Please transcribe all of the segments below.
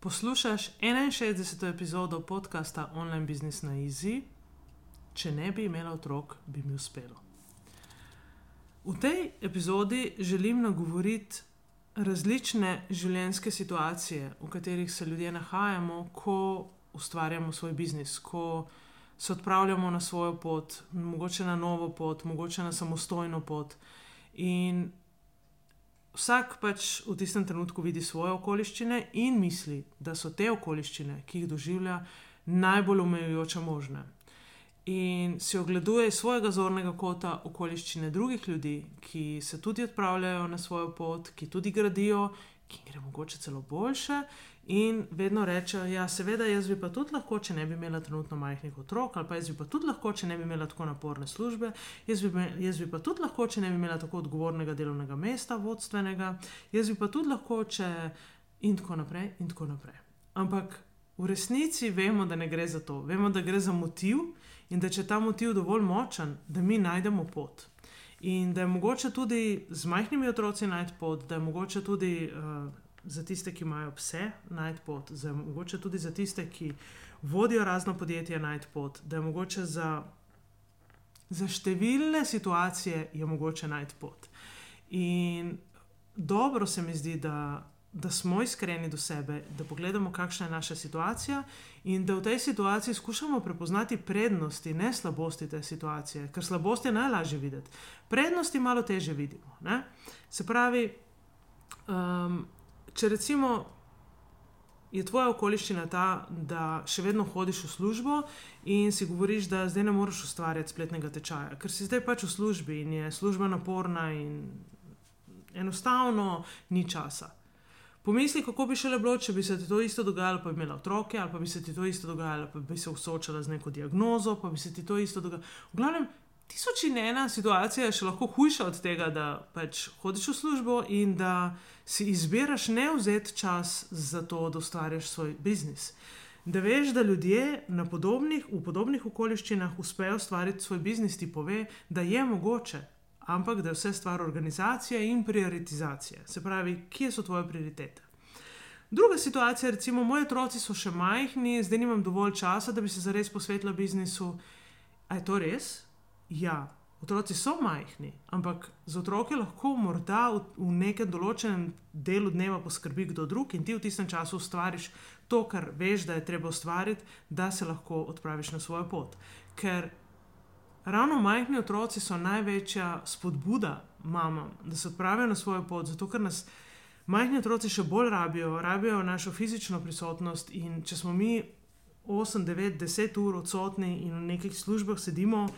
Poslušaš 61. epizodo podcasta Online Business na Easy. Če ne bi imela otrok, bi mi uspelo. V tej epizodi želim nagovoriti različne življenjske situacije, v katerih se ljudje nahajamo, ko ustvarjamo svoj biznis, ko se odpravljamo na svojo pot, mogoče na novo pot, mogoče na samostojno pot. In vsak pač v tistem trenutku vidi svoje okoliščine in misli, da so te okoliščine, ki jih doživlja, najbolj omejujoče možne. In si ogleduje iz svojega zornega kota okoliščine drugih ljudi, ki se tudi odpravljajo na svojo pot, ki tudi gradijo, ki gre mogoče celo boljše, in vedno rečejo, ja, seveda jaz bi pa tudi lahko, če ne bi imela trenutno majhnih otrok, ali pa jaz bi pa tudi lahko, če ne bi imela tako naporne službe, jaz bi, jaz bi pa tudi lahko, če ne bi imela tako odgovornega delovnega mesta, vodstvenega, jaz bi pa tudi lahko, če in tako naprej, in tako naprej. Ampak v resnici vemo, da ne gre za to, vemo, da gre za motiv in da če je ta motiv dovolj močen, da mi najdemo pot. In da je mogoče tudi z majhnimi otroci najti pot, da je mogoče tudi uh, za tiste, ki imajo pse, najti pot, za, mogoče tudi za tiste, ki vodijo razno podjetje, najti pot, da je mogoče za, za številne situacije je mogoče najti pot. In dobro se mi zdi, da da smo iskreni do sebe, da pogledamo, kakšna je naša situacija in da v tej situaciji skušamo prepoznati prednosti, ne slabosti te situacije, ker slabosti je najlažje videti. Prednosti malo teže vidimo. Ne? Se pravi, um, če recimo. Je tvoja okoliščina ta, da še vedno hodiš v službo in si govoriš, da zdaj ne moreš ustvarjati spletnega tečaja, ker si zdaj pač v službi in je služba naporna, in enostavno ni časa. Pomisli, kako bi šele bilo, če bi se ti to isto dogajalo, pa bi imela otroke, ali pa bi se ti to isto dogajalo, pa bi se soočala z neko diagnozo, pa bi se ti to isto dogajalo. V glavnem, tisoč in ena situacija je še lahko hujša od tega, da pač hodiš v službo in da si izbiraš ne vzeti čas za to, da ustvarjaš svoj biznis. Da veš, da ljudje podobnih, v podobnih okoliščinah uspejo ustvariti svoj biznis, ti pove, da je mogoče, ampak da je vse stvar organizacije in prioritizacije. Se pravi, kje so tvoje prioritete. Druga situacija, recimo, moji otroci so še majhni, zdaj nimam dovolj časa, da bi se zares posvetila biznisu. A je to res? Ja, otroci so majhni, ampak za otroke lahko morda v, v nekem določenem delu dneva poskrbi kdo drug in ti v tistem času ustvariš to, kar veš, da je treba ustvariti, da se lahko odpraviš na svojo pot. Ker ravno majhni otroci so največja spodbuda mamam, da se odpravijo na svojo pot, zato ker nas majhni otroci še bolj rabijo, rabijo našo fizično prisotnost. In če smo mi 8, 9, 10 ur odsotni in v nekih službah sedimo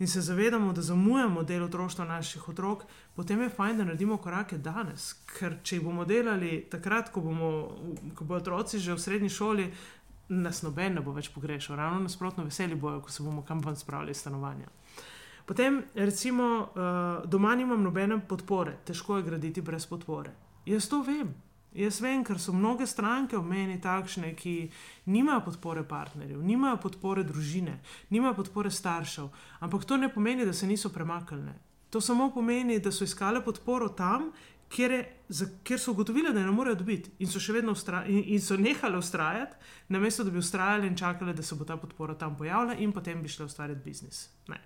in se zavedamo, da zamujamo del otroštva naših otrok, potem je fajn, da naredimo korake danes. Ker če jih bomo delali takrat, ko, bomo, ko bodo otroci že v srednji šoli, nas noben ne bo več pogrešal, ravno nasprotno, veseli bojo, ko se bomo kam ven spravili iz stanovanja. Potem, recimo, uh, doma nimam nobene podpore, težko je graditi brez podpore. Jaz to vem. Jaz vem, ker so mnoge stranke v meni takšne, ki nimajo podpore partnerjev, nimajo podpore družine, nimajo podpore staršev. Ampak to ne pomeni, da se niso premaknile. To samo pomeni, da so iskale podporo tam, kjer, je, za, kjer so ugotovili, da ne morejo dobiti in so še vedno in, in so nehali ustrajati, namesto da bi ustrajali in čakali, da se bo ta podpora tam pojavila in potem bi šli ustvarjati biznis. Ne.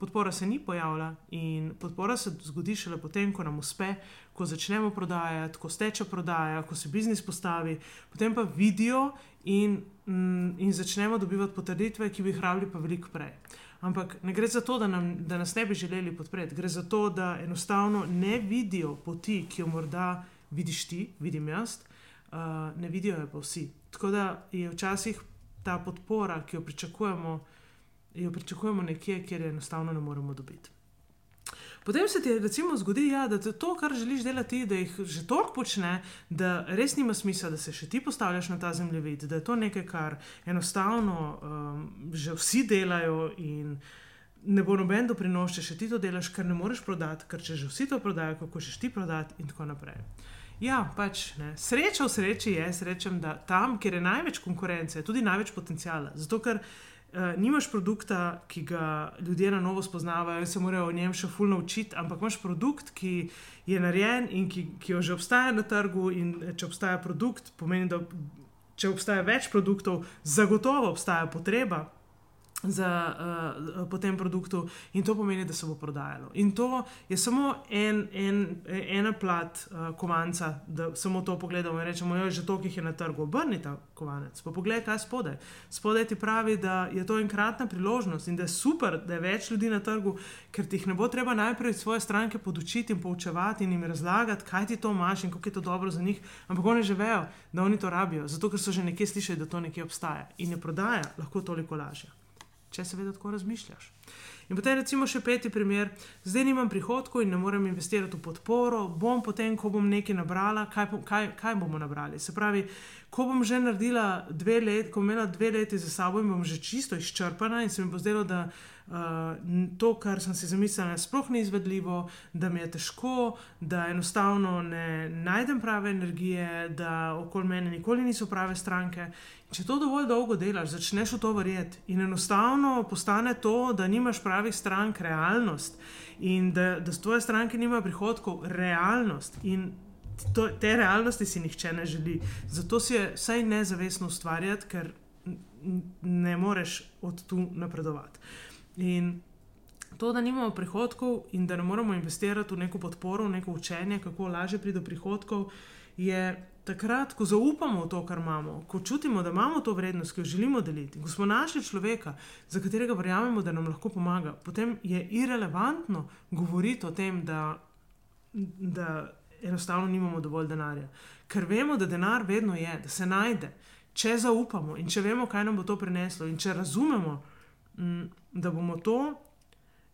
Podpora se ni pojavila in podpora se zgodi šele potem, ko nam uspe, ko začnemo prodajati, ko steče prodaja, ko se biznis postavi, potem pa vidijo in, mm, in začnemo dobivati potrditve, ki bi jih rabili pa veliko prej. Ampak ne gre za to, da, nam, da nas ne bi želeli podpreti, gre za to, da enostavno ne vidijo poti, ki jo morda vidiš ti, vidim jaz, uh, ne vidijo jo pa vsi. Tako da je včasih ta podpora, ki jo pričakujemo, jo pričakujemo nekje, kjer je enostavno ne moremo dobiti. Potem se ti recimo zgodi, ja, da to, kar želiš delati, da jih že toliko počne, da res nima smisla, da se še ti postavljaš na ta zemljevid, da je to nekaj, kar enostavno um, že vsi delajo in ne bo noben doprinos, če še ti to delaš, ker ne moreš prodati, ker če že vsi to prodajo, kako še ti prodati in tako naprej. Ja, pač ne. Sreča v sreči je, srečam, da tam, kjer je največ konkurence, je tudi največ potencijala. Zato, ker uh, nimaš produkta, ki ga ljudje na novo spoznavajo in se morajo o njem še fulno učiti, ampak imaš produkt, ki je narejen in ki, ki jo že obstaja na trgu. In eh, če obstaja produkt, pomeni, da če obstaja več produktov, zagotovo obstaja potreba za, uh, po tem produktu in to pomeni, da se bo prodajalo. In to je samo en, en, ena plat uh, kovanca, da samo to pogledamo in rečemo, je že to, ki je na trgu. Obrni ta kovanec, pa poglej, kaj spodaj. Spodaj ti pravi, da je to enkratna priložnost in da je super, da je več ljudi na trgu, ker ti jih ne bo treba najprej svoje stranke podučiti in poučevati in jim razlagati, kaj ti to imaš in kako je to dobro za njih. Ampak oni že vejo, da oni to rabijo, zato ker so že nekje slišali, da to nekje obstaja in je prodaja lahko toliko lažja če seveda tako razmišljaš. In potem recimo še peti primer, zdaj nimam prihodkov in ne morem investirati v podporo, bom potem, ko bom nekaj nabrala, kaj, kaj, kaj bomo nabrali. Se pravi, ko bom že naredila dve leti, ko bom imela dve leti za sabo in bom že čisto izčrpana in se mi bo zdelo, da uh, to, kar sem si zamislila, sploh ni izvedljivo, da mi je težko, da enostavno ne najdem prave energije, da okoli mene nikoli niso prave stranke. Če to dovolj dolgo delaš, začneš v to verjeti in enostavno postane to, da nimaš pravih strank, realnost in da, da s tvoje stranke nima prihodkov, realnost. In to, te realnosti si nihče ne želi. Zato si je vsaj nezavestno ustvarjati, ker ne moreš od tu napredovati. In to, da nimamo prihodkov in da ne moremo investirati v neko podporo, v neko učenje, kako lažje priti do prihodkov, je takrat, ko zaupamo v to, kar imamo, ko čutimo, da imamo to vrednost, ki jo želimo deliti, ko smo našli človeka, za katerega verjamemo, da nam lahko pomaga, potem je irrelevantno govoriti o tem, da, da enostavno nimamo dovolj denarja. Ker vemo, da denar vedno je, da se najde, če zaupamo in če vemo, kaj nam bo to prineslo, in če razumemo, mm, da bomo to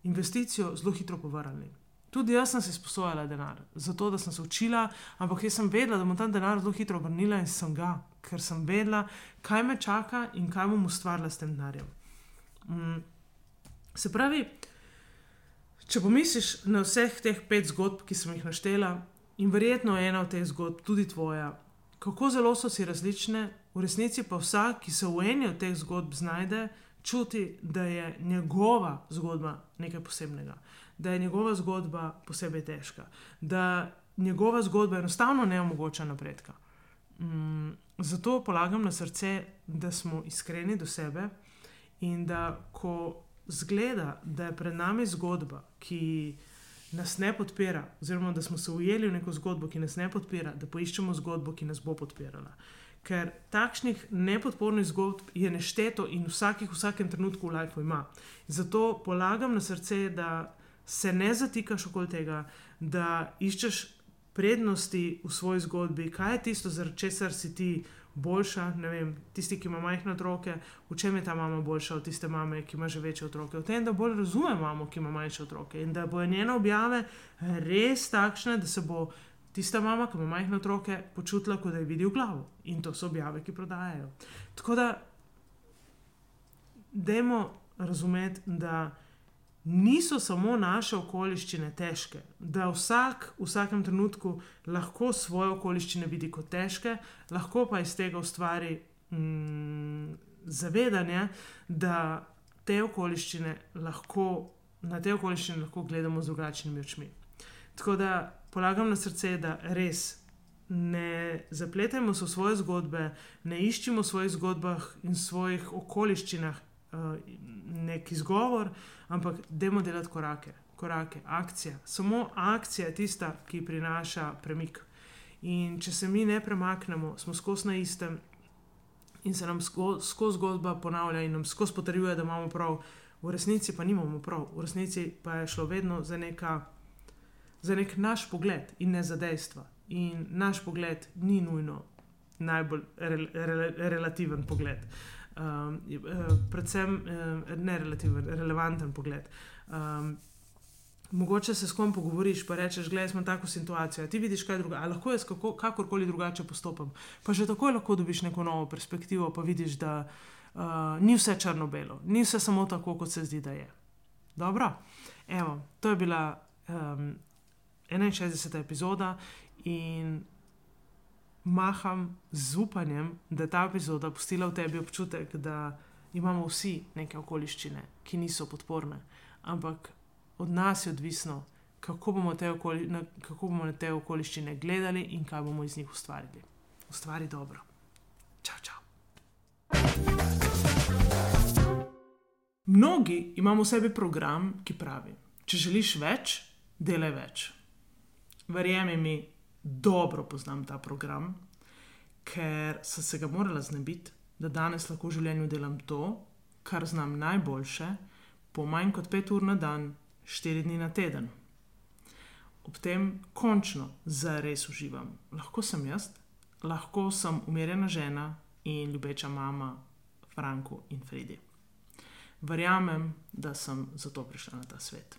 investicijo zelo hitro povrnili. Tudi jaz sem si sposojala denar, zato da sem se učila, ampak jaz sem vedela, da bom ta denar zelo hitro vrnila in sem ga, ker sem vedela, kaj me čaka in kaj bom ustvarila s tem denarjem. Mm. Se pravi, če pomisliš na vseh teh pet zgodb, ki sem jih naštela, in verjetno je ena od teh zgodb tudi tvoja, kako zelo so si različne, v resnici pa vsak, ki se v eni od teh zgodb znajde, čuti, da je njegova zgodba nekaj posebnega da je njegova zgodba posebej težka, da njegova zgodba enostavno ne omogoča napredka. Mm, zato polagam na srce, da smo iskreni do sebe in da ko zgleda, da je pred nami zgodba, ki nas ne podpira, oziroma da smo se ujeli v neko zgodbo, ki nas ne podpira, da poiščemo zgodbo, ki nas bo podpirala. Ker takšnih nepodpornih zgodb je nešteto in vsakih v vsakem trenutku v lifeu ima. Zato polagam na srce, da se ne zatikaš okoli tega, da iščeš prednosti v svoji zgodbi, kaj je tisto, zaradi česar si ti boljša. Vem, tisti, ki ima majhne otroke, v čem je ta mama boljša od tiste mame, ki ima že večje otroke. V tem, da bolj razume mamo, ki ima manjše otroke in da bojo njene objave res takšne, da se bo. Tista mama, ki ima majhne otroke, počutila, kot da je videl glavo. In to so objave, ki prodajajo. Tako da, dajmo razumeti, da niso samo naše okoliščine težke, da vsak v vsakem trenutku lahko svoje okoliščine vidi kot težke, lahko pa iz tega ustvari mm, zavedanje, da te okoliščine lahko, na te okoliščine lahko gledamo z drugačnimi očmi. Tako da polagam na srce, da res. Ne zapletajmo se v svoje zgodbe, ne iščimo v svojih zgodbah in svojih okoliščinah uh, nek izgovor, ampak dajmo delati korake, korake, akcija. Samo akcija je tista, ki prinaša premik. In če se mi ne premaknemo, smo skozi na istem in se nam skozi sko zgodba ponavlja in nam skozi potrjuje, da imamo prav, v resnici pa nimamo prav, v resnici pa je šlo vedno za, neka, za nek naš pogled in ne za dejstva. In naš pogled ni nujno najbolj re, re, relativen pogled. Um, predvsem uh, ne relativen, relevanten pogled. Um, mogoče se s kom pogovoriš, pa rečeš, gledaj, smo tako situacijo. Ti vidiš, kaj drugače, lahko jaz kako, kakorkoli drugače postopam. Pa že takoj lahko dobiš neko novo perspektivo, pa vidiš, da uh, ni vse črno-belo, ni vse samo tako, kot se zdi, da je. Dobro, evo, to je bila um, 61. epizoda in maham z upanjem, da je ta epizoda pustila v tebi občutek, da imamo vsi neke okoliščine, ki niso podporne, ampak od nas je odvisno, kako bomo, okoli, na, kako bomo na te okoliščine gledali in kaj bomo iz njih ustvarili. Ustvari dobro. Čau, čau. Mnogi imamo v sebi program, ki pravi: Če želiš več, delaj več. Verjemi mi, dobro poznam ta program, ker sem se ga morala znebiti, da danes lahko v življenju delam to, kar znam najboljše, po manj kot pet ur na dan, štiri dni na teden. Ob tem končno zares uživam. Lahko sem jaz, lahko sem umirjena žena in ljubeča mama Franku in Fredi. Verjamem, da sem zato prišla na ta svet.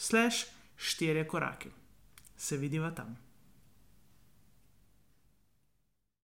www.sanjakrizan.com/slash štiri korake. Se vidiva tam.